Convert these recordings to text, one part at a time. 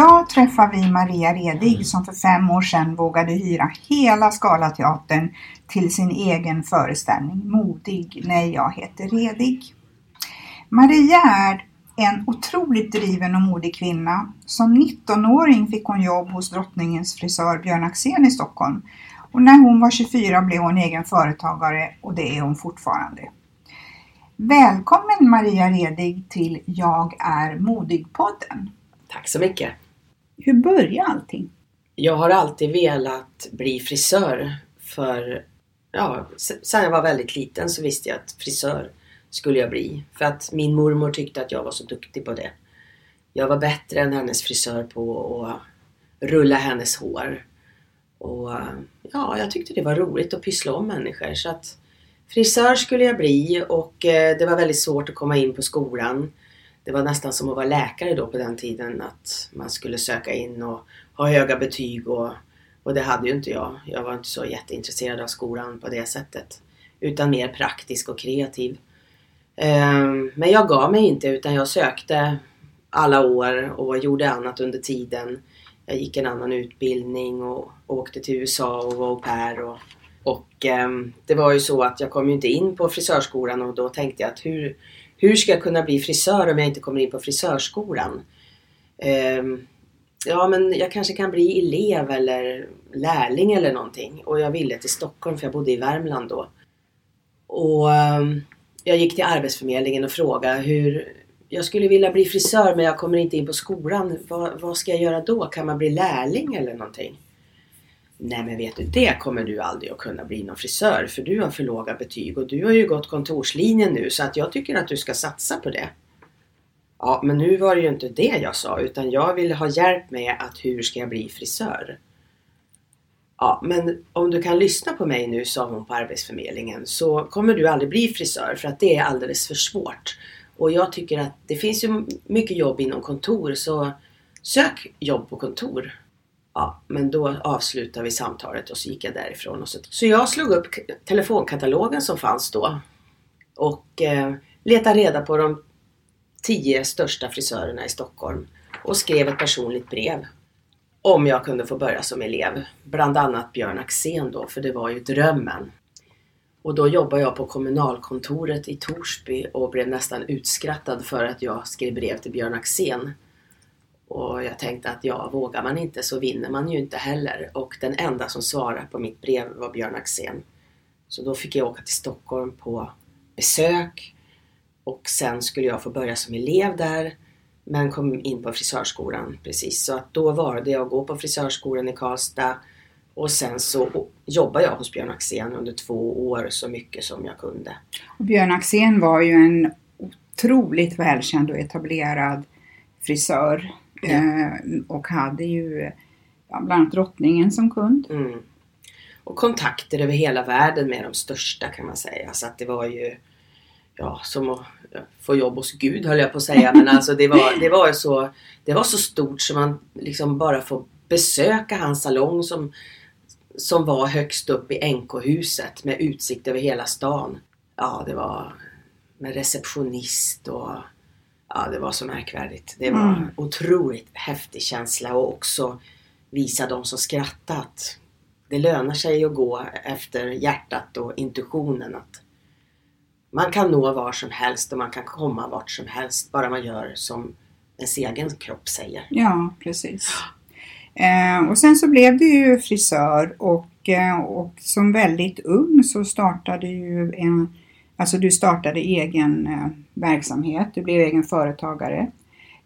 Idag träffar vi Maria Redig som för fem år sedan vågade hyra hela Scalateatern till sin egen föreställning Modig när jag heter Redig. Maria är en otroligt driven och modig kvinna. Som 19-åring fick hon jobb hos drottningens frisör Björn Axén i Stockholm. Och när hon var 24 blev hon egen företagare och det är hon fortfarande. Välkommen Maria Redig till Jag är modig-podden. Tack så mycket. Hur började allting? Jag har alltid velat bli frisör för ja, sen jag var väldigt liten så visste jag att frisör skulle jag bli. För att min mormor tyckte att jag var så duktig på det. Jag var bättre än hennes frisör på att rulla hennes hår. Och ja, jag tyckte det var roligt att pyssla om människor. Så att frisör skulle jag bli och eh, det var väldigt svårt att komma in på skolan. Det var nästan som att vara läkare då på den tiden att man skulle söka in och ha höga betyg och, och det hade ju inte jag. Jag var inte så jätteintresserad av skolan på det sättet. Utan mer praktisk och kreativ. Ehm, men jag gav mig inte utan jag sökte alla år och gjorde annat under tiden. Jag gick en annan utbildning och åkte till USA och var au pair. Och, och ehm, det var ju så att jag kom ju inte in på frisörskolan och då tänkte jag att hur, hur ska jag kunna bli frisör om jag inte kommer in på frisörskolan? Ehm, ja men jag kanske kan bli elev eller lärling eller någonting. Och jag ville till Stockholm för jag bodde i Värmland då. Och ehm, jag gick till Arbetsförmedlingen och frågade hur jag skulle vilja bli frisör men jag kommer inte in på skolan. Vad, vad ska jag göra då? Kan man bli lärling eller någonting? Nej men vet du, det kommer du aldrig att kunna bli någon frisör för du har för låga betyg och du har ju gått kontorslinjen nu så att jag tycker att du ska satsa på det. Ja, men nu var det ju inte det jag sa utan jag ville ha hjälp med att hur ska jag bli frisör? Ja, men om du kan lyssna på mig nu, sa hon på Arbetsförmedlingen, så kommer du aldrig bli frisör för att det är alldeles för svårt. Och jag tycker att det finns ju mycket jobb inom kontor så sök jobb på kontor. Ja, men då avslutade vi samtalet och så gick jag därifrån. Och så, så jag slog upp telefonkatalogen som fanns då och eh, letade reda på de tio största frisörerna i Stockholm och skrev ett personligt brev om jag kunde få börja som elev. Bland annat Björn Axén då, för det var ju drömmen. Och då jobbade jag på kommunalkontoret i Torsby och blev nästan utskrattad för att jag skrev brev till Björn Axén. Och jag tänkte att ja, vågar man inte så vinner man ju inte heller. Och den enda som svarade på mitt brev var Björn Axén. Så då fick jag åka till Stockholm på besök. Och sen skulle jag få börja som elev där. Men kom in på frisörskolan precis. Så att då valde jag att gå på frisörskolan i Karlstad. Och sen så jobbade jag hos Björn Axén under två år så mycket som jag kunde. Och Björn Axén var ju en otroligt välkänd och etablerad frisör. Eh, och hade ju ja, bland annat drottningen som kund. Mm. Och kontakter över hela världen med de största kan man säga. Så att det var ju ja, som att få jobb hos Gud höll jag på att säga. Men alltså det var, det var så, det var så stort så man liksom bara får besöka hans salong som, som var högst upp i NK-huset med utsikt över hela stan. Ja, det var med receptionist och ja, det var så märkvärdigt. Det var Mm. otroligt häftig känsla och också visa de som skrattat. Det lönar sig att gå efter hjärtat och intuitionen. Att man kan nå var som helst och man kan komma vart som helst bara man gör som ens egen kropp säger. Ja, precis. Eh, och sen så blev du ju frisör och, eh, och som väldigt ung så startade ju en, alltså du startade egen eh, verksamhet, du blev egen företagare.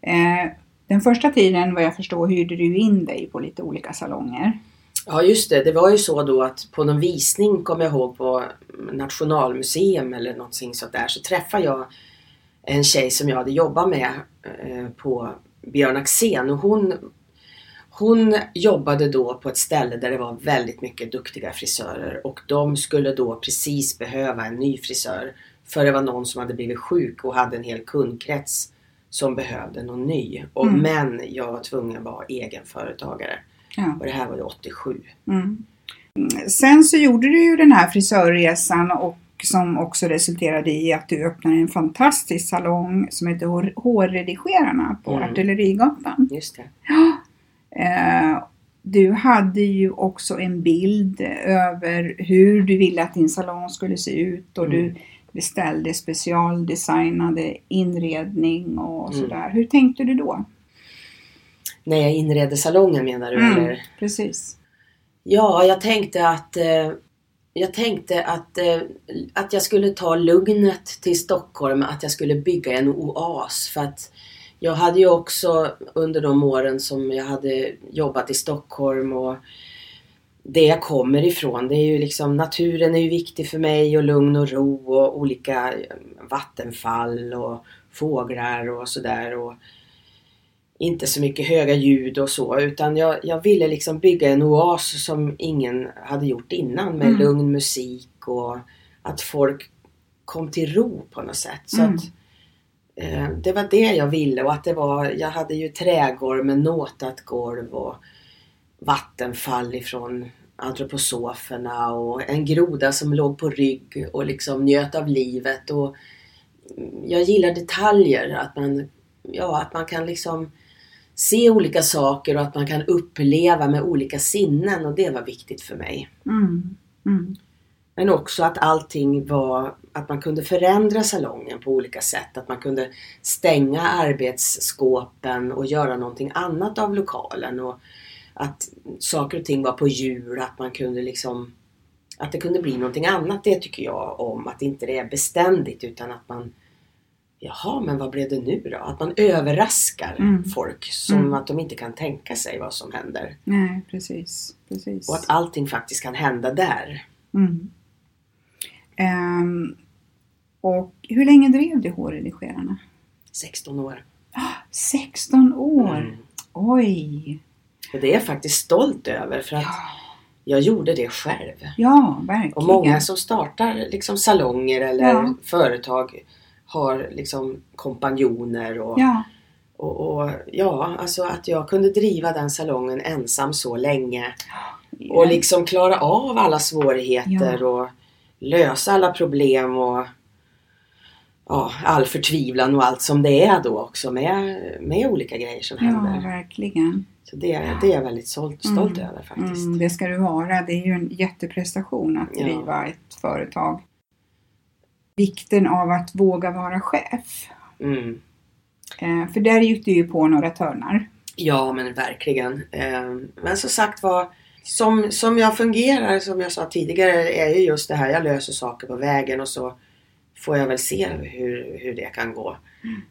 Eh, den första tiden vad jag förstår hyrde du in dig på lite olika salonger. Ja just det, det var ju så då att på någon visning kom jag ihåg på Nationalmuseum eller någonting sånt där så träffade jag en tjej som jag hade jobbat med eh, på Björn Axén och hon, hon jobbade då på ett ställe där det var väldigt mycket duktiga frisörer och de skulle då precis behöva en ny frisör för det var någon som hade blivit sjuk och hade en hel kundkrets som behövde någon ny. Och, Mm. Men jag var tvungen att vara egenföretagare. Ja. Och det här var ju 87. Mm. Sen så gjorde du ju den här frisörresan och som också resulterade i att du öppnade en fantastisk salong som heter Hår- Hårredigerarna på Mm. Artillerigatan. Just det. Eh, du hade ju också en bild över hur du ville att din salong skulle se ut och Mm. du beställde specialdesignade inredning och Mm. sådär. Hur tänkte du då? När jag inredde salongen menar du Mm. eller? Precis. Ja, jag tänkte att eh, jag tänkte att, eh, att jag skulle ta lugnet till Stockholm, att jag skulle bygga en oas. För att jag hade ju också under de åren som jag hade jobbat i Stockholm och det jag kommer ifrån, det är ju liksom naturen är ju viktig för mig och lugn och ro och olika eh, vattenfall och fåglar och sådär. Och inte så mycket höga ljud och så utan jag, jag ville liksom bygga en oas som ingen hade gjort innan med Mm. lugn musik och att folk kom till ro på något sätt. Så Mm. att eh, Det var det jag ville och att det var, jag hade ju trägolv med nåtat golv och vattenfall ifrån antroposoferna och en groda som låg på rygg och liksom njöt av livet. Och jag gillar detaljer, att man, ja, att man kan liksom se olika saker och att man kan uppleva med olika sinnen och det var viktigt för mig. Mm. Mm. Men också att allting var, att man kunde förändra salongen på olika sätt. Att man kunde stänga arbetsskåpen och göra någonting annat av lokalen. Och att saker och ting var på hjul, att man kunde liksom att det kunde bli någonting annat, det tycker jag om. Att inte det är beständigt utan att man Jaha, men vad blev det nu då? Att man överraskar Mm. folk som Mm. att de inte kan tänka sig vad som händer. Nej, precis. precis. Och att allting faktiskt kan hända där. Mm. Ehm, och hur länge drev du hårredigerarna? 16 år. 16 år! Mm. Oj! Och det är jag faktiskt stolt över för att Ja, jag gjorde det själv. ja verkligen. Och många som startar liksom salonger eller Ja. företag har liksom kompanjoner och, Ja, och, och ja, alltså att jag kunde driva den salongen ensam så länge och liksom klara av alla svårigheter och lösa alla problem och ja, all förtvivlan och allt som det är då också med, med olika grejer som ja händer. verkligen. Så det, det är jag väldigt stolt, stolt Mm. över faktiskt. Mm, det ska du vara. Det är ju en jätteprestation att Ja. driva ett företag. Vikten av att våga vara chef. Mm. Eh, för där gick du ju på några törnar. Ja men verkligen. Eh, Men som sagt var som, som jag fungerar, som jag sa tidigare, är ju just det här. Jag löser saker på vägen och så får jag väl se hur, hur det kan gå.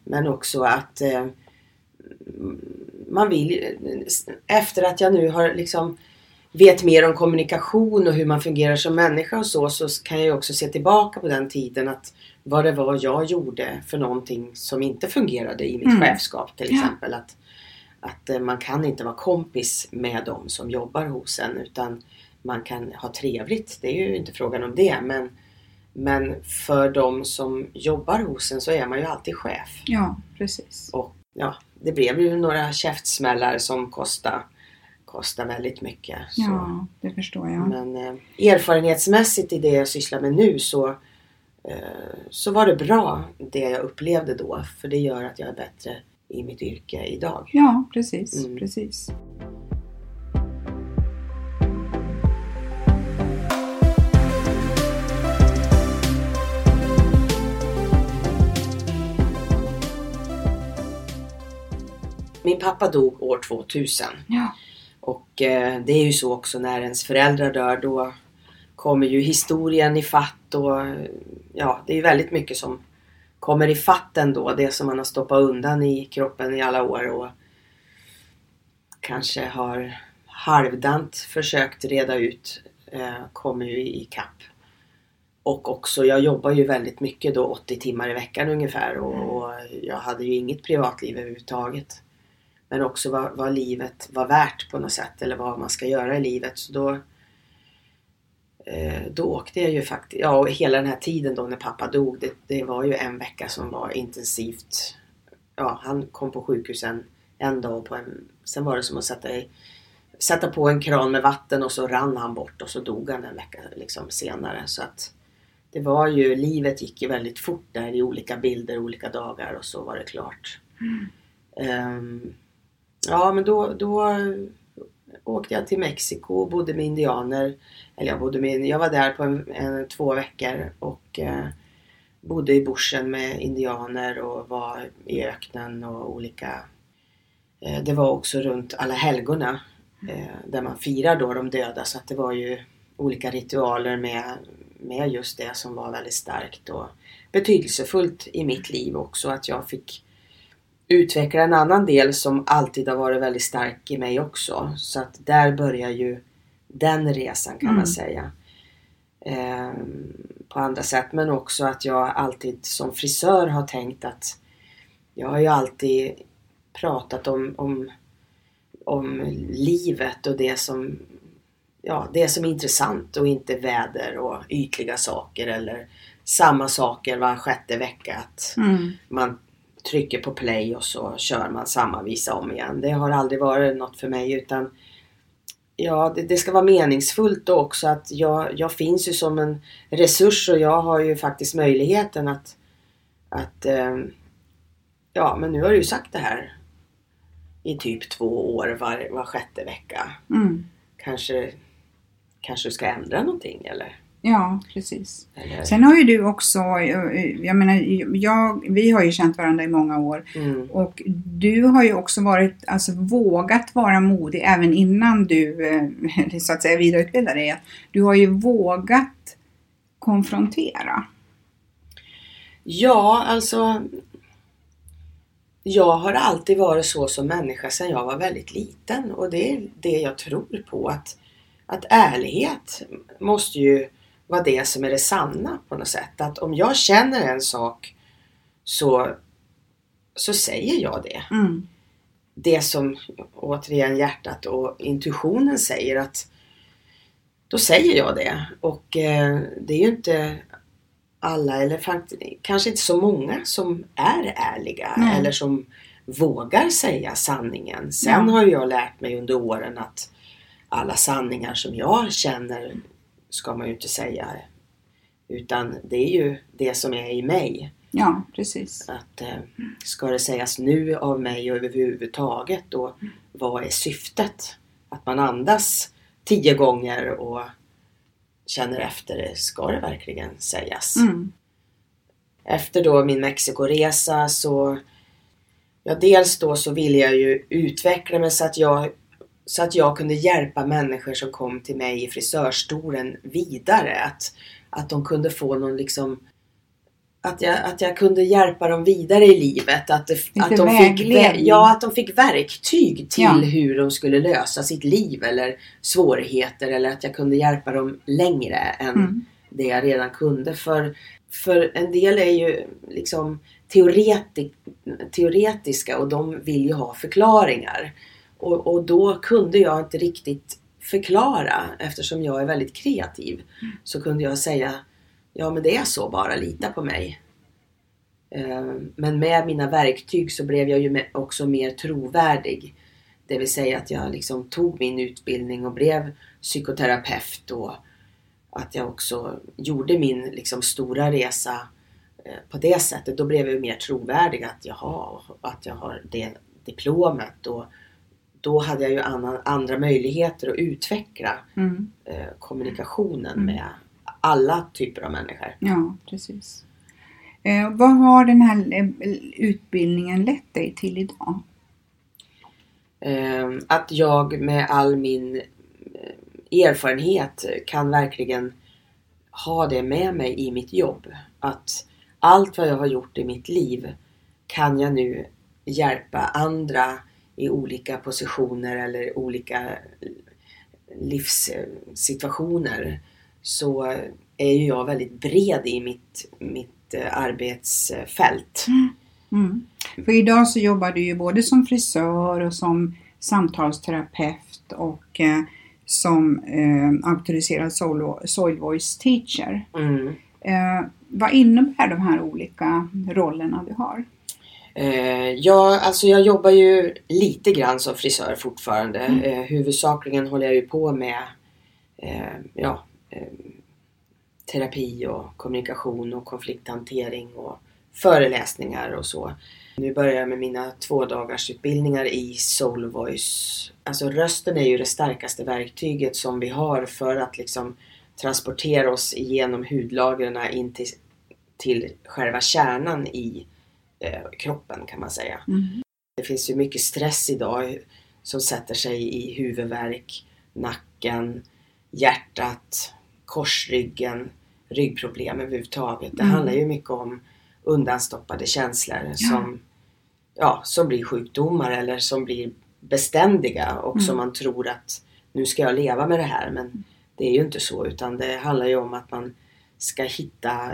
Men också att eh, man vill, efter att jag nu har liksom vet mer om kommunikation och hur man fungerar som människa och så, så kan jag också se tillbaka på den tiden att vad det var jag gjorde för någonting som inte fungerade i mitt Mm. chefskap till exempel. Att, att eh, man kan inte vara kompis med dem som jobbar hos en utan man kan ha trevligt. Det är ju inte frågan om det men Men för de som jobbar hos en så är man ju alltid chef. Ja, precis. Och ja, det blev ju några käftsmällar som kostade, kostade väldigt mycket. Så. Ja, det förstår jag. Men eh, erfarenhetsmässigt i det jag sysslar med nu så, eh, så var det bra det jag upplevde då. För det gör att jag är bättre i mitt yrke idag. Ja, precis. Mm. precis. Min pappa dog år 2000. Ja, Och eh, det är ju så också när ens föräldrar dör då kommer ju historien i fatt och ja, det är ju väldigt mycket som kommer i fatt ändå. Det som man har stoppat undan i kroppen i alla år och kanske har halvdant försökt reda ut eh, kommer ju i kapp. Och också, jag jobbar ju väldigt mycket då 80 timmar i veckan ungefär och, och jag hade ju inget privatliv överhuvudtaget. Men också vad, vad livet var värt på något sätt eller vad man ska göra i livet. Så då, då åkte jag ju faktiskt, ja och hela den här tiden då när pappa dog, det, det var ju en vecka som var intensivt. Ja, han kom på sjukhusen en dag på en, sen var det som att sätta, sätta på en kran med vatten och så rann han bort och så dog han en vecka liksom, senare. Så att det var ju, livet gick ju väldigt fort där i olika bilder, olika dagar och så var det klart. Ehm, ja men då, då åkte jag till Mexiko och bodde med indianer. Eller jag bodde med, jag var där på en, en, två veckor och eh, bodde i bushen med indianer och var i öknen och olika. Eh, det var också runt alla helgona eh, där man firar då de döda så att det var ju olika ritualer med, med just det som var väldigt starkt och betydelsefullt i mitt liv också att jag fick utveckla en annan del som alltid har varit väldigt stark i mig också. Så att där börjar ju den resan kan Mm. man säga. Ehm, på andra sätt men också att jag alltid som frisör har tänkt att jag har ju alltid pratat om, om, om livet och det som ja, det som är intressant och inte väder och ytliga saker eller samma saker var sjätte vecka. Att mm. man trycker på play och så kör man samma visa om igen. Det har aldrig varit något för mig utan Ja, det, det ska vara meningsfullt och också att jag, jag finns ju som en resurs och jag har ju faktiskt möjligheten att, att eh, Ja, men nu har du ju sagt det här i typ två år var, var sjätte vecka. Mm. Kanske, kanske du ska ändra någonting eller? Ja, precis. eller? Sen har ju du också, jag menar, jag, vi har ju känt varandra i många år Mm, och du har ju också varit, alltså vågat vara modig även innan du eh, så att säga vidareutbildade dig. Du har ju vågat konfrontera. Ja, alltså jag har alltid varit så som människa sedan jag var väldigt liten och det är det jag tror på att, att ärlighet måste ju vara det som är det sanna på något sätt. Att om jag känner en sak så, så säger jag det. Mm. Det som återigen hjärtat och intuitionen säger att då säger jag det. Och eh, det är ju inte alla eller kanske inte så många som är ärliga Nej. eller som vågar säga sanningen. Sen Ja. har jag lärt mig under åren att alla sanningar som jag känner ska man ju inte säga. Utan det är ju det som är i mig. Ja, precis. Att eh, ska det sägas nu av mig och överhuvudtaget då vad är syftet? Att man andas tio gånger och känner efter, ska det verkligen sägas? Mm. Efter då min Mexikoresa så Ja dels då så ville jag ju utveckla mig så att jag så att jag kunde hjälpa människor som kom till mig i frisörstolen vidare. Att, att de kunde få någon liksom att jag, att jag kunde hjälpa dem vidare i livet. Att, det, att, de fick, ja, att de fick verktyg till Ja. hur de skulle lösa sitt liv eller svårigheter. Eller att jag kunde hjälpa dem längre än Mm. det jag redan kunde. För, för en del är ju liksom teoreti, teoretiska och de vill ju ha förklaringar. Och, och då kunde jag inte riktigt förklara eftersom jag är väldigt kreativ. Så kunde jag säga ja men det är så bara, lita på mig. Eh, men med mina verktyg så blev jag ju också mer trovärdig. Det vill säga att jag liksom tog min utbildning och blev psykoterapeut och att jag också gjorde min liksom stora resa eh, på det sättet. Då blev jag mer trovärdig att jag har, att jag har det diplomet. Och då hade jag ju annan, andra möjligheter att utveckla mm. eh, kommunikationen mm. med alla typer av människor. Ja, precis. Eh, vad har den här eh, utbildningen lett dig till idag? Eh, att jag med all min eh, erfarenhet kan verkligen ha det med mig i mitt jobb. Att allt vad jag har gjort i mitt liv kan jag nu hjälpa andra i olika positioner eller olika livssituationer så är ju jag väldigt bred i mitt, mitt eh, arbetsfält. Mm. Mm. För idag så jobbar du ju både som frisör och som samtalsterapeut och eh, som eh, auktoriserad soil voice teacher. Mm. Eh, vad innebär de här olika rollerna du har? Eh, ja, alltså jag jobbar ju lite grann som frisör fortfarande. Mm. Eh, huvudsakligen håller jag ju på med eh, ja, eh, terapi och kommunikation och konflikthantering och föreläsningar och så. Nu börjar jag med mina två dagars utbildningar i Soul Voice. Alltså rösten är ju det starkaste verktyget som vi har för att liksom transportera oss igenom hudlagren in till, till själva kärnan i eh, kroppen kan man säga. Mm. Det finns ju mycket stress idag som sätter sig i huvudvärk, nacken, hjärtat, korsryggen, ryggproblem överhuvudtaget. Det mm. handlar ju mycket om undanstoppade känslor ja. som, ja, som blir sjukdomar eller som blir beständiga och mm. som man tror att nu ska jag leva med det här men det är ju inte så utan det handlar ju om att man ska hitta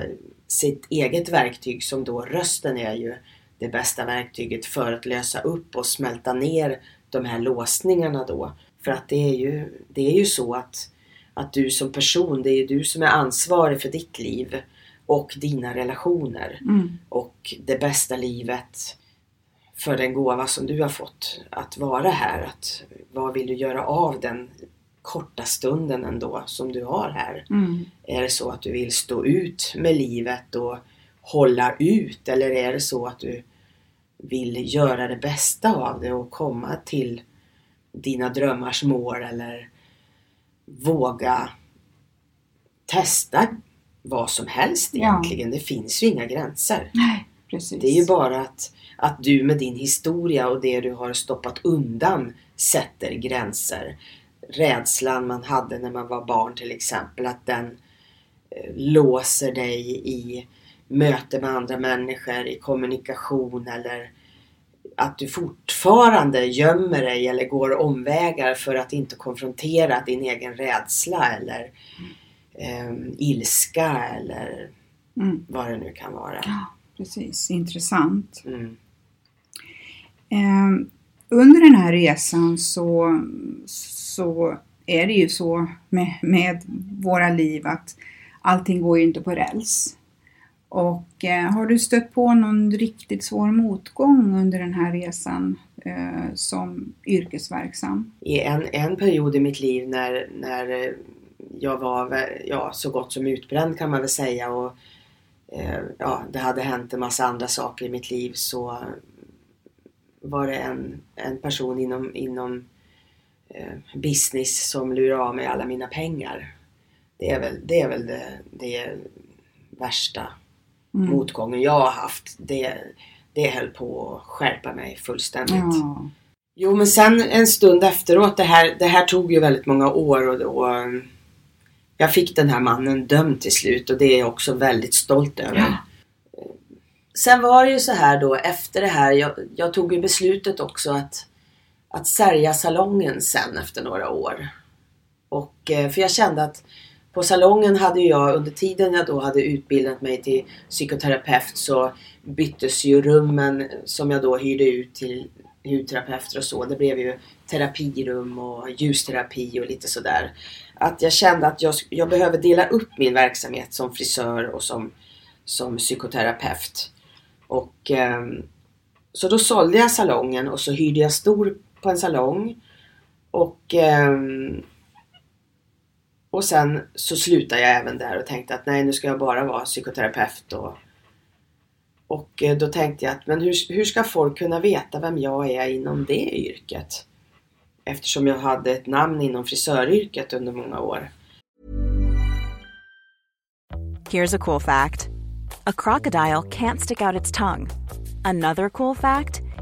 sitt eget verktyg som då rösten är ju det bästa verktyget för att lösa upp och smälta ner de här låsningarna då. För att det är ju, det är ju så att, att du som person, det är du som är ansvarig för ditt liv och dina relationer. Mm. Och det bästa livet för den gåva som du har fått att vara här. Att, vad vill du göra av den korta stunden ändå som du har här. Mm. Är det så att du vill stå ut med livet och hålla ut eller är det så att du vill göra det bästa av det och komma till dina drömmars mål eller våga testa vad som helst egentligen. Ja. Det finns ju inga gränser. Nej, precis. Det är ju bara att, att du med din historia och det du har stoppat undan sätter gränser rädslan man hade när man var barn till exempel. Att den eh, låser dig i möte med andra människor, i kommunikation eller att du fortfarande gömmer dig eller går omvägar för att inte konfrontera din egen rädsla eller eh, ilska eller mm. vad det nu kan vara. Ja, precis. Intressant. Mm. Eh, under den här resan så, så är det ju så med, med våra liv att allting går ju inte på räls. Och eh, har du stött på någon riktigt svår motgång under den här resan eh, som yrkesverksam? I en, en period i mitt liv när, när eh, jag var ja, så gott som utbränd kan man väl säga och eh, ja, det hade hänt en massa andra saker i mitt liv så var det en, en person inom, inom business som lurade av mig alla mina pengar. Det är väl det, är väl det, det värsta mm. motgången jag har haft. Det, det höll på att skärpa mig fullständigt. Ja. Jo men sen en stund efteråt, det här, det här tog ju väldigt många år och, och jag fick den här mannen dömd till slut och det är jag också väldigt stolt över. Ja. Sen var det ju så här då efter det här, jag, jag tog ju beslutet också att, att sälja salongen sen efter några år. Och, eh, för jag kände att på salongen hade jag under tiden jag då hade utbildat mig till psykoterapeut så byttes ju rummen som jag då hyrde ut till hudterapeuter och så. Det blev ju terapirum och ljusterapi och lite sådär. att jag kände att jag, jag behöver dela upp min verksamhet som frisör och som, som psykoterapeut. Och, eh, så då sålde jag salongen och så hyrde jag stor på en salong. Och, eh, och sen så slutade jag även där och tänkte att nej nu ska jag bara vara psykoterapeut. Och, och då tänkte jag att men hur, hur ska folk kunna veta vem jag är inom det yrket? Eftersom jag hade ett namn inom frisöryrket under många år. Here's a cool fact. A crocodile can't stick out its tongue. Another cool fact,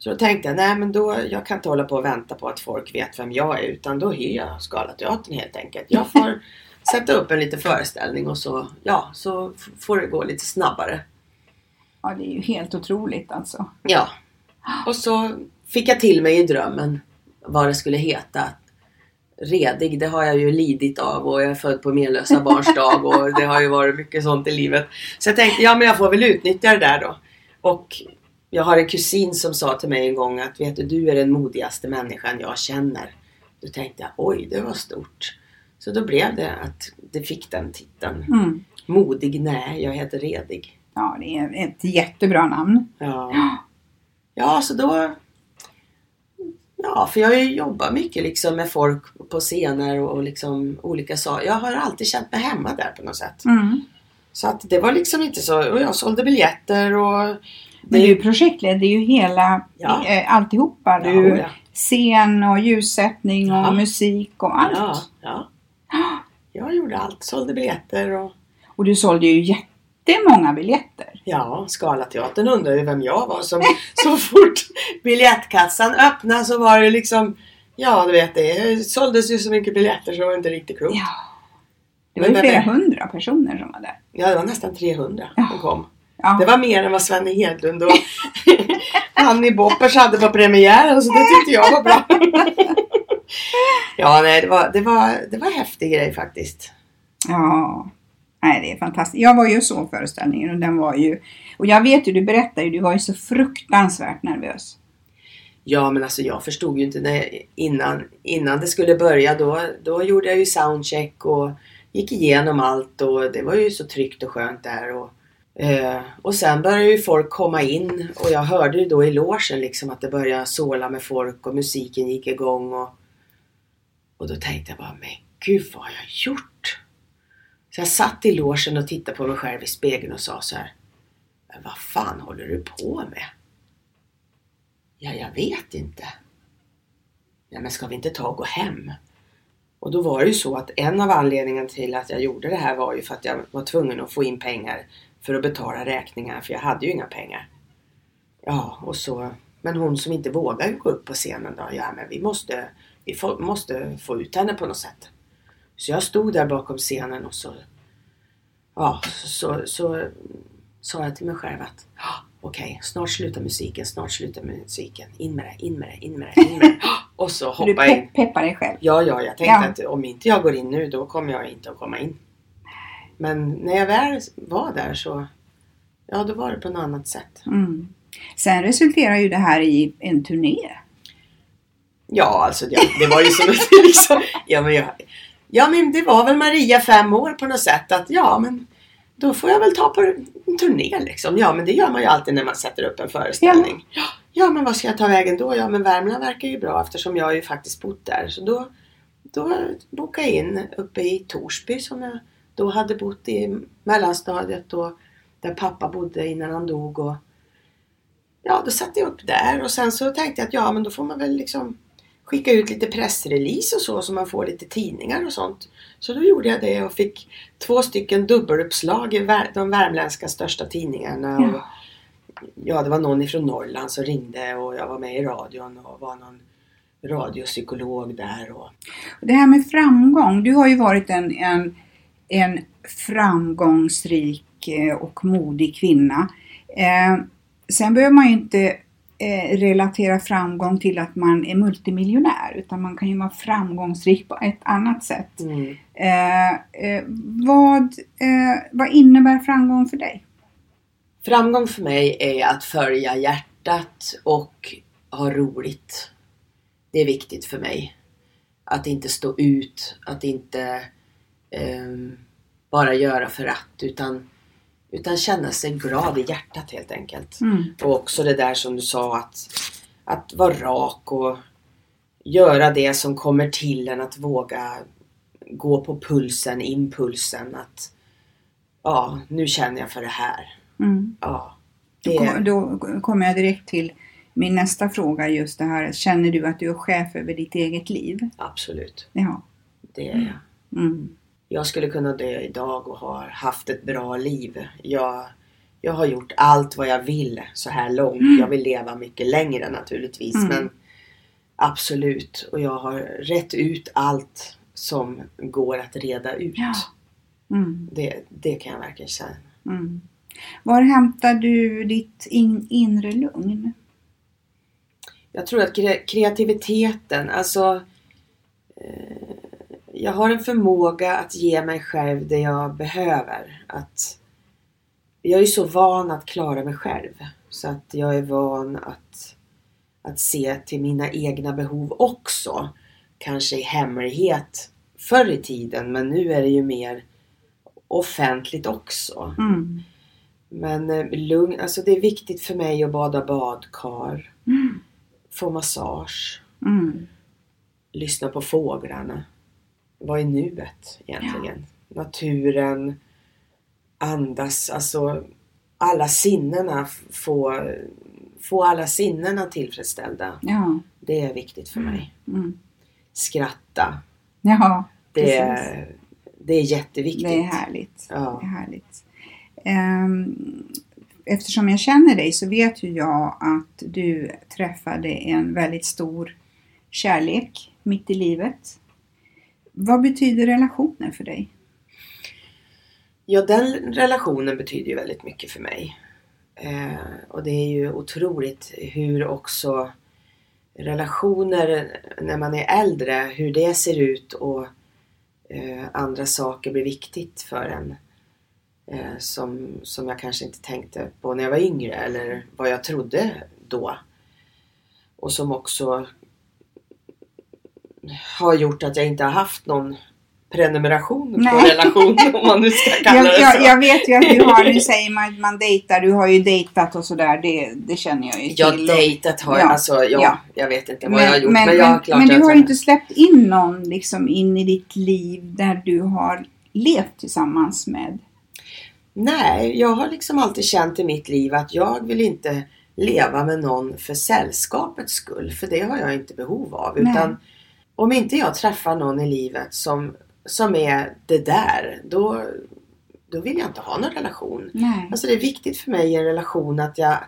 Så då tänkte jag, nej men då, jag kan inte hålla på och vänta på att folk vet vem jag är utan då hyr jag Scalateatern helt enkelt. Jag får sätta upp en liten föreställning och så, ja, så får det gå lite snabbare. Ja, det är ju helt otroligt alltså. Ja. Och så fick jag till mig i drömmen vad det skulle heta. Redig, det har jag ju lidit av och jag är född på menlösa barns dag och det har ju varit mycket sånt i livet. Så jag tänkte, ja men jag får väl utnyttja det där då. Och jag har en kusin som sa till mig en gång att vet du, du är den modigaste människan jag känner. Då tänkte jag, oj det var stort. Så då blev det att det fick den titeln. Mm. Modig, nej, jag heter Redig. Ja, det är ett jättebra namn. Ja. Ja, så då... Ja, för jag har ju jobbat mycket liksom med folk på scener och liksom olika saker. Jag har alltid känt mig hemma där på något sätt. Mm. Så att det var liksom inte så... Och jag sålde biljetter och... Men du projektledde ju hela, Ja. eh, alltihopa. Ja, Du, ja. Scen och ljussättning och musik och allt. Ja, ja. Jag gjorde allt. Sålde biljetter och... Och du sålde ju jättemånga biljetter. Ja, Scalateatern undrar ju vem jag var som så fort biljettkassan öppnade så var det liksom Ja, du vet det såldes ju så mycket biljetter så var det inte riktigt klokt. Ja. Det var ju flera hundra personer som var där. Ja, det var nästan 300 som kom. Ja. Det var mer än vad Svenne Hedlund och Annie Boppers hade på premiären så det tyckte jag var bra. ja, nej, det var, det var, det var en häftig grej faktiskt. Ja. Nej, det är fantastiskt. Jag var ju så föreställningen och den var ju... Och jag vet ju, du berättade ju, du var ju så fruktansvärt nervös. Ja, men alltså jag förstod ju inte när, innan, innan det skulle börja. Då, då gjorde jag ju soundcheck och gick igenom allt och det var ju så tryggt och skönt där. Och, eh, och sen började ju folk komma in och jag hörde ju då i logen liksom att det började såla med folk och musiken gick igång. Och, och då tänkte jag bara, men gud vad har jag gjort? Så jag satt i logen och tittade på mig själv i spegeln och sa så här. Men vad fan håller du på med? Ja, jag vet inte. Ja, men ska vi inte ta och gå hem? Och då var det ju så att en av anledningarna till att jag gjorde det här var ju för att jag var tvungen att få in pengar för att betala räkningar för jag hade ju inga pengar. Ja, och så, men hon som inte vågade gå upp på scenen då, ja men vi måste, vi får, måste få ut henne på något sätt. Så jag stod där bakom scenen och så, ja, så, så sa jag till mig själv att "Ja, okej, snart slutar musiken, snart slutar musiken. In med det, in med det, in med det, in med det. Och så Du jag in. pe- peppar dig själv. Ja, ja, jag tänkte Ja. att om inte jag går in nu då kommer jag inte att komma in. Men när jag väl var där så, ja då var det på något annat sätt. Mm. Sen resulterar ju det här i en turné. Ja, alltså det, det var ju som liksom, ja men, jag, ja men det var väl Maria fem år på något sätt att ja men då får jag väl ta på en turné liksom. Ja men det gör man ju alltid när man sätter upp en föreställning. Ja, ja men vad ska jag ta vägen då? Ja men Värmland verkar ju bra eftersom jag ju faktiskt bott där. Så då, då bokade jag in uppe i Torsby som jag då hade bott i mellanstadiet då där pappa bodde innan han dog. Och, ja, då satte jag upp där och sen så tänkte jag att ja, men då får man väl liksom skicka ut lite pressrelease och så så man får lite tidningar och sånt. Så då gjorde jag det och fick två stycken dubbeluppslag i de värmländska största tidningarna. Ja. Och, ja, det var någon ifrån Norrland som ringde och jag var med i radion och var någon radiopsykolog där. Och... Det här med framgång, du har ju varit en, en, en framgångsrik eh, och modig kvinna. Eh, sen behöver man ju inte eh, relatera framgång till att man är multimiljonär utan man kan ju vara framgångsrik på ett annat sätt. Mm. Vad, vad innebär framgång för dig? Framgång för mig är att följa hjärtat och ha roligt. Det är viktigt för mig. Att inte stå ut, att inte ehm, bara göra för att utan, utan känna sig glad i hjärtat helt enkelt. Mm. Och också det där som du sa att, att vara rak och göra det som kommer till en att våga gå på pulsen, impulsen att ja, nu känner jag för det här. Mm. Ja, Då, det, kom, då kommer jag direkt till min nästa fråga just det här. Känner du att du är chef över ditt eget liv? absolut. Ja. Det är jag. Mm. Jag skulle kunna dö idag och ha haft ett bra liv. Jag, jag har gjort allt vad jag vill så här långt. Jag vill leva mycket längre naturligtvis. Mm. Men absolut. Och jag har rätt ut allt som går att reda ut. Ja. Mm. Det, det kan jag verkligen säga. Mm. Var hämtar du ditt in, inre lugn? Jag tror att kre- kreativiteten, alltså eh, jag har en förmåga att ge mig själv det jag behöver. Att jag är så van att klara mig själv. Så att jag är van att, att se till mina egna behov också. Kanske i hemlighet förr i tiden men nu är det ju mer offentligt också. Mm. Men eh, lugn, alltså det är viktigt för mig att bada badkar, Mm. få massage, Mm. lyssna på fåglarna. Vad är nuet egentligen? Naturen, andas, alltså alla sinnena, få, få alla sinnena tillfredsställda. Ja. Det är viktigt för mig. Mm. Skratta, Jaha, det, är- det är jätteviktigt. Det är härligt. Ja. Det är härligt. Ehm, Eftersom jag känner dig så vet ju jag att du träffade en väldigt stor kärlek mitt i livet. Vad betyder relationer för dig? Ja, den relationen betyder ju väldigt mycket för mig. Eh, och det är ju otroligt hur också relationer när man är äldre, hur det ser ut och eh, andra saker blir viktigt för en. Eh, som, som jag kanske inte tänkte på när jag var yngre eller vad jag trodde då. Och som också har gjort att jag inte har haft någon prenumeration på Nej. relation om man nu ska kalla Jag, det så. jag, jag vet ju att du har, nu säger man att man dejtar, du har ju dejtat och sådär, det, det känner jag ju Jag till. dejtat har jag, Ja, alltså ja, ja. jag vet inte vad jag har gjort men, men, jag men, men du har jag- inte släppt in någon liksom in i ditt liv där du har levt tillsammans med. Nej, jag har liksom alltid känt i mitt liv att jag vill inte leva med någon för sällskapets skull. För det har jag inte behov av. Nej. Utan om inte jag träffar någon i livet som, som är det där, då, då vill jag inte ha någon relation. Nej. Alltså det är viktigt för mig i en relation att jag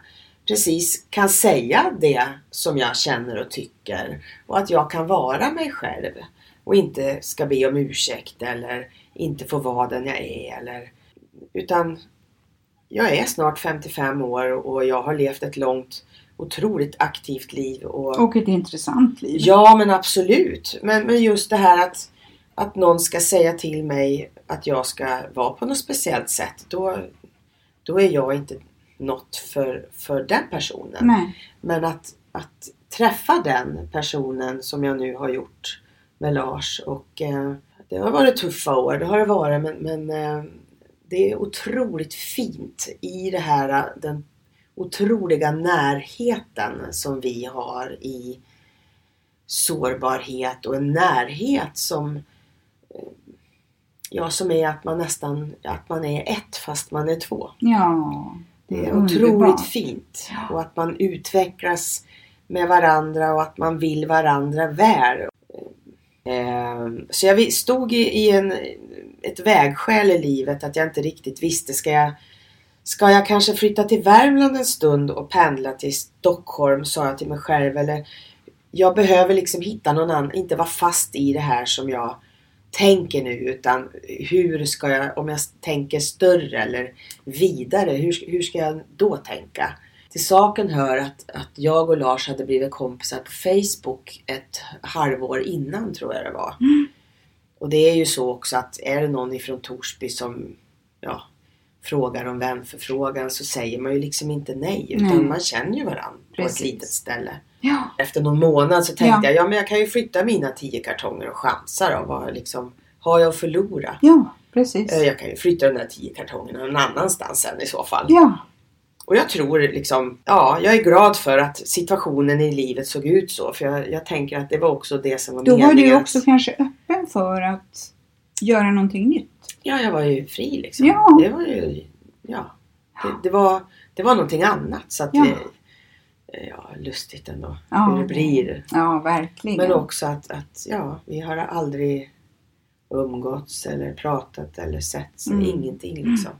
precis kan säga det som jag känner och tycker. Och att jag kan vara mig själv. Och inte ska be om ursäkt eller inte få vara den jag är. Eller, utan jag är snart 55 år och jag har levt ett långt, otroligt aktivt liv. Och, Och ett intressant liv. Ja men absolut. Men, men just det här att, att någon ska säga till mig att jag ska vara på något speciellt sätt då, då är jag inte något för, för den personen. Nej. Men att, att träffa den personen som jag nu har gjort med Lars och eh, det har varit tuffa år, det har det varit men, men eh, det är otroligt fint i det här den otroliga närheten som vi har i sårbarhet och en närhet som eh, Ja, som är att man nästan att man är ett fast man är två. Ja. Det är otroligt fint. Och att man utvecklas med varandra och att man vill varandra väl. Eh, Så jag stod i, i en, ett vägskäl i livet att jag inte riktigt visste. Ska jag, ska jag kanske flytta till Värmland en stund och pendla till Stockholm? Sa jag till mig själv. Eller jag behöver liksom hitta någon annan. Inte vara fast i det här som jag tänker nu. Utan hur ska jag, om jag tänker större eller vidare. Hur, hur ska jag då tänka? Till saken hör att, att jag och Lars hade blivit kompisar på Facebook ett halvår innan tror jag det var. Och det är ju så också att är det någon ifrån Torsby som ja, frågar om vänförfrågan så säger man ju liksom inte nej. Utan Nej. man känner ju varandra på ett litet ställe. Ja. Efter någon månad så tänkte Ja. jag ja men jag kan ju flytta mina tio kartonger och chansa då. Vad liksom, har jag att förlora? Ja, precis. Eh, Jag kan ju flytta de där tio kartongerna någon annanstans sen i så fall. Ja. Och jag tror liksom, ja, jag är glad för att situationen i livet såg ut så. För jag, jag tänker att det var också det som var Då var meningen. du också kanske öppen för att göra någonting nytt. Ja, jag var ju fri liksom. Ja. Det var ju, ja. Det, det, var, det var någonting annat. Så att Ja. det, ja, lustigt ändå. Ja. Hur det blir. Ja, verkligen. Men också att, att, ja, vi har aldrig umgåtts eller pratat eller sett. Mm. Ingenting liksom.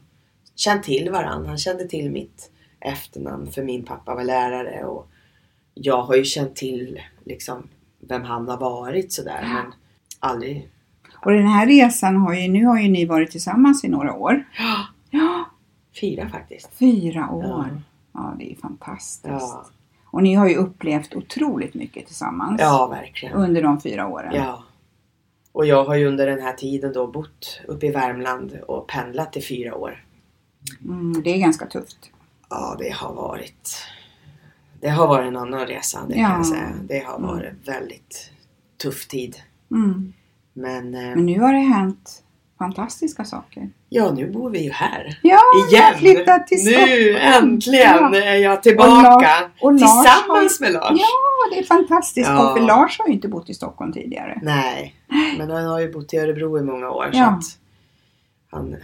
Känt till varandra. Han kände till mitt efternamn för min pappa var lärare. Och jag har ju känt till liksom vem han har varit sådär. Men aldrig... Och den här resan har ju, nu har ju ni varit tillsammans i några år. Ja, Ja, fyra faktiskt. fyra år. Ja. Ja, det är fantastiskt. Ja, Och ni har ju upplevt otroligt mycket tillsammans. ja verkligen. Under de fyra åren. Ja. Och jag har ju under den här tiden då bott uppe i Värmland och pendlat i fyra år. Mm, det är ganska tufft. Ja, det har varit Det har varit en annan resa, det kan Ja. jag säga. Det har varit väldigt tuff tid. Mm. Men, eh, Men nu har det hänt fantastiska saker. ja, nu bor vi ju här. Ja, jag har Igen! flyttat till Nu Stockholm. äntligen Ja. är jag Och tillbaka! Och Lars tillsammans har- med Lars! Ja, det är fantastiskt. Ja. För Lars har ju inte bott i Stockholm tidigare. Nej, men han har ju bott i Örebro i många år. Så Ja. att han,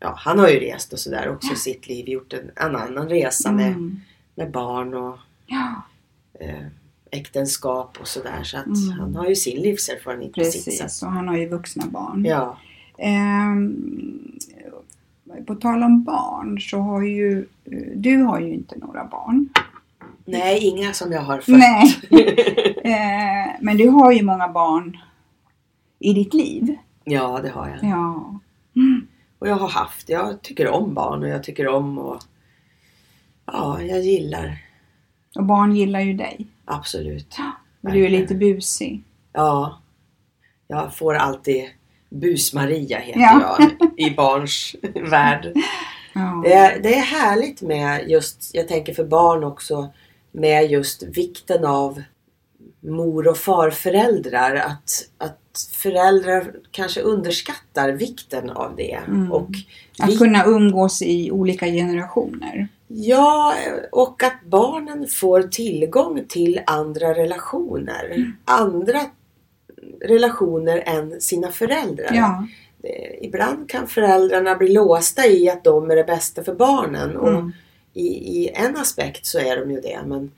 ja, han har ju rest och sådär också i sitt liv. Gjort en, en annan resa med, Mm. med barn och eh, äktenskap och sådär. Så att Mm. han har ju sin livserfarenhet på sitt precis. sätt. Och han har ju vuxna barn. Ja, Ehm, på tal om barn så har ju du har ju inte några barn. nej, inga som jag har fött. Nej. Eh, men du har ju många barn i ditt liv. ja, det har jag. Ja. Och jag har haft, jag tycker om barn och jag tycker om och ja, jag gillar Och barn gillar ju dig. absolut. Men du är lite busig. Ja, jag får alltid Bus-Maria heter Ja. jag i barns värld. Ja. Det är, det är härligt med just, jag tänker för barn också, med just vikten av mor och farföräldrar. Att, att föräldrar kanske underskattar vikten av det. Mm. Och Att vi- kunna umgås i olika generationer. Ja, och att barnen får tillgång till andra relationer. Mm. Andra relationer än sina föräldrar. Ja. Eh, Ibland kan föräldrarna bli låsta i att de är det bästa för barnen. Och Mm. i, I en aspekt så är de ju det. Men,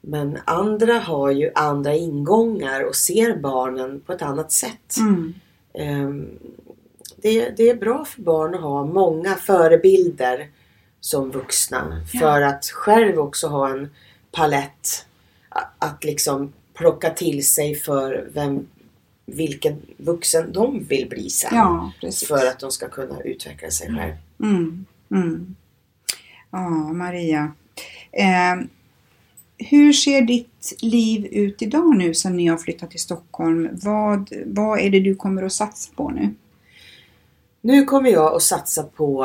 men andra har ju andra ingångar och ser barnen på ett annat sätt. Mm. Ehm, det, det är bra för barn att ha många förebilder som vuxna. För att själv också ha en palett att liksom plocka till sig för vem, vilken vuxen de vill bli sen. Ja. För att de ska kunna utveckla sig själv. Mm. Mm. Ja, Maria. Eh, hur ser ditt liv ut idag nu sen ni har flyttat till Stockholm? Vad, vad är det du kommer att satsa på nu? Nu kommer jag att satsa på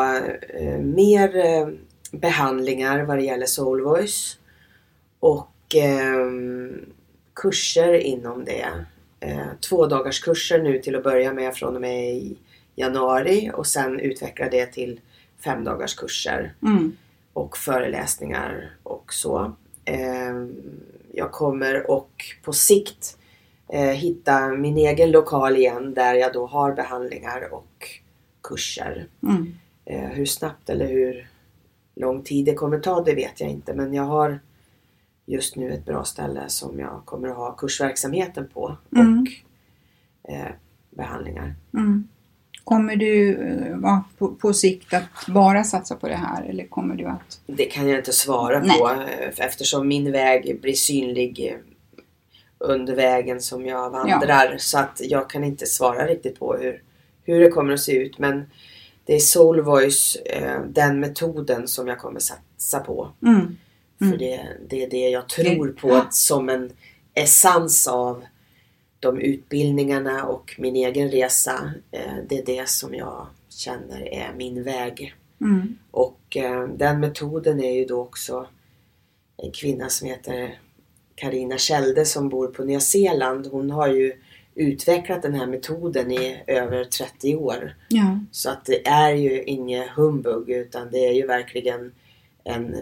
eh, mer eh, behandlingar vad det gäller Soul Voice. Och eh, kurser inom det. Eh, två dagars kurser nu till att börja med från och med i januari och sen utveckla det till fem dagars kurser Mm. och föreläsningar och så. Eh, jag kommer och på sikt eh, hitta min egen lokal igen där jag då har behandlingar och kurser. Mm. Eh, hur snabbt eller hur lång tid det kommer ta det vet jag inte men jag har just nu ett bra ställe som jag kommer att ha kursverksamheten på Mm. och eh, behandlingar. Mm. Kommer du eh, va, på, på sikt att bara satsa på det här eller kommer du att... Det kan jag inte svara Nej. på eh, eftersom min väg blir synlig under vägen som jag vandrar. Så att jag kan inte svara riktigt på hur, hur det kommer att se ut. Men det är Soul Voice, eh, den metoden som jag kommer satsa på. Mm. För det, det är det jag tror på att som en essens av de utbildningarna och min egen resa. Eh, det är det som jag känner är min väg. Mm. Och eh, den metoden är ju då också en kvinna som heter Karina Schelde som bor på Nya Zeeland. Hon har ju utvecklat den här metoden i över 30 år. Ja. Så att det är ju inget humbug utan det är ju verkligen en,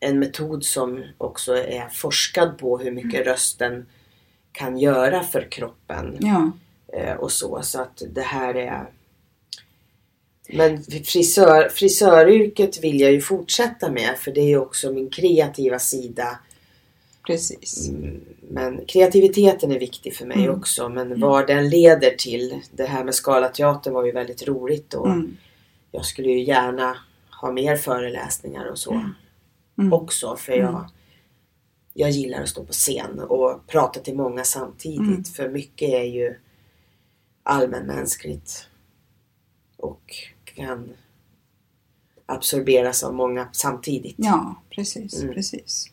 en metod som också är forskad på hur mycket rösten kan göra för kroppen Ja. eh, och så. Så att det här är... Men frisör, frisöryrket vill jag ju fortsätta med för det är ju också min kreativa sida. Precis. Mm, Men kreativiteten är viktig för mig Mm. också. Men vad den leder till. Det här med Scalateatern var ju väldigt roligt och Mm. jag skulle ju gärna ha mer föreläsningar och så Mm. också. För jag, jag gillar att stå på scen och prata till många samtidigt. Mm. För mycket är ju allmänmänskligt och kan absorberas av många samtidigt. Ja, precis, Mm. precis.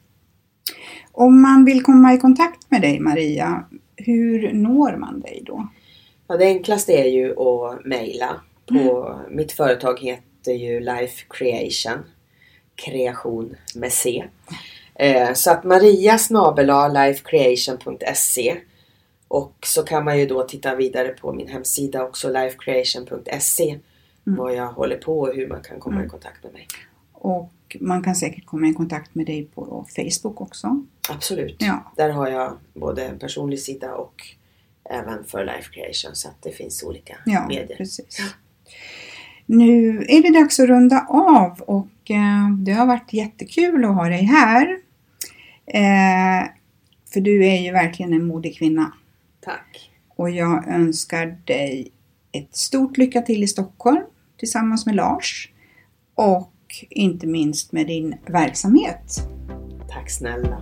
Om man vill komma i kontakt med dig Maria, hur når man dig då? Ja, det enklaste är ju att mejla. På, Mitt företag heter ju Life Creation. Kreation med C. Eh, så att Maria snabela lifecreation.se Och så kan man ju då titta vidare på min hemsida också lifecreation.se Vad jag håller på och hur man kan komma i kontakt med mig. Och man kan säkert komma i kontakt med dig på Facebook också. Absolut. Ja. Där har jag både en personlig sida och även för Life Creation så att det finns olika Ja, medier. precis. Nu är det dags att runda av och eh, det har varit jättekul att ha dig här. Eh, för du är ju verkligen en modig kvinna. Tack. Och jag önskar dig ett stort lycka till i Stockholm tillsammans med Lars. Och inte minst med din verksamhet. Tack snälla.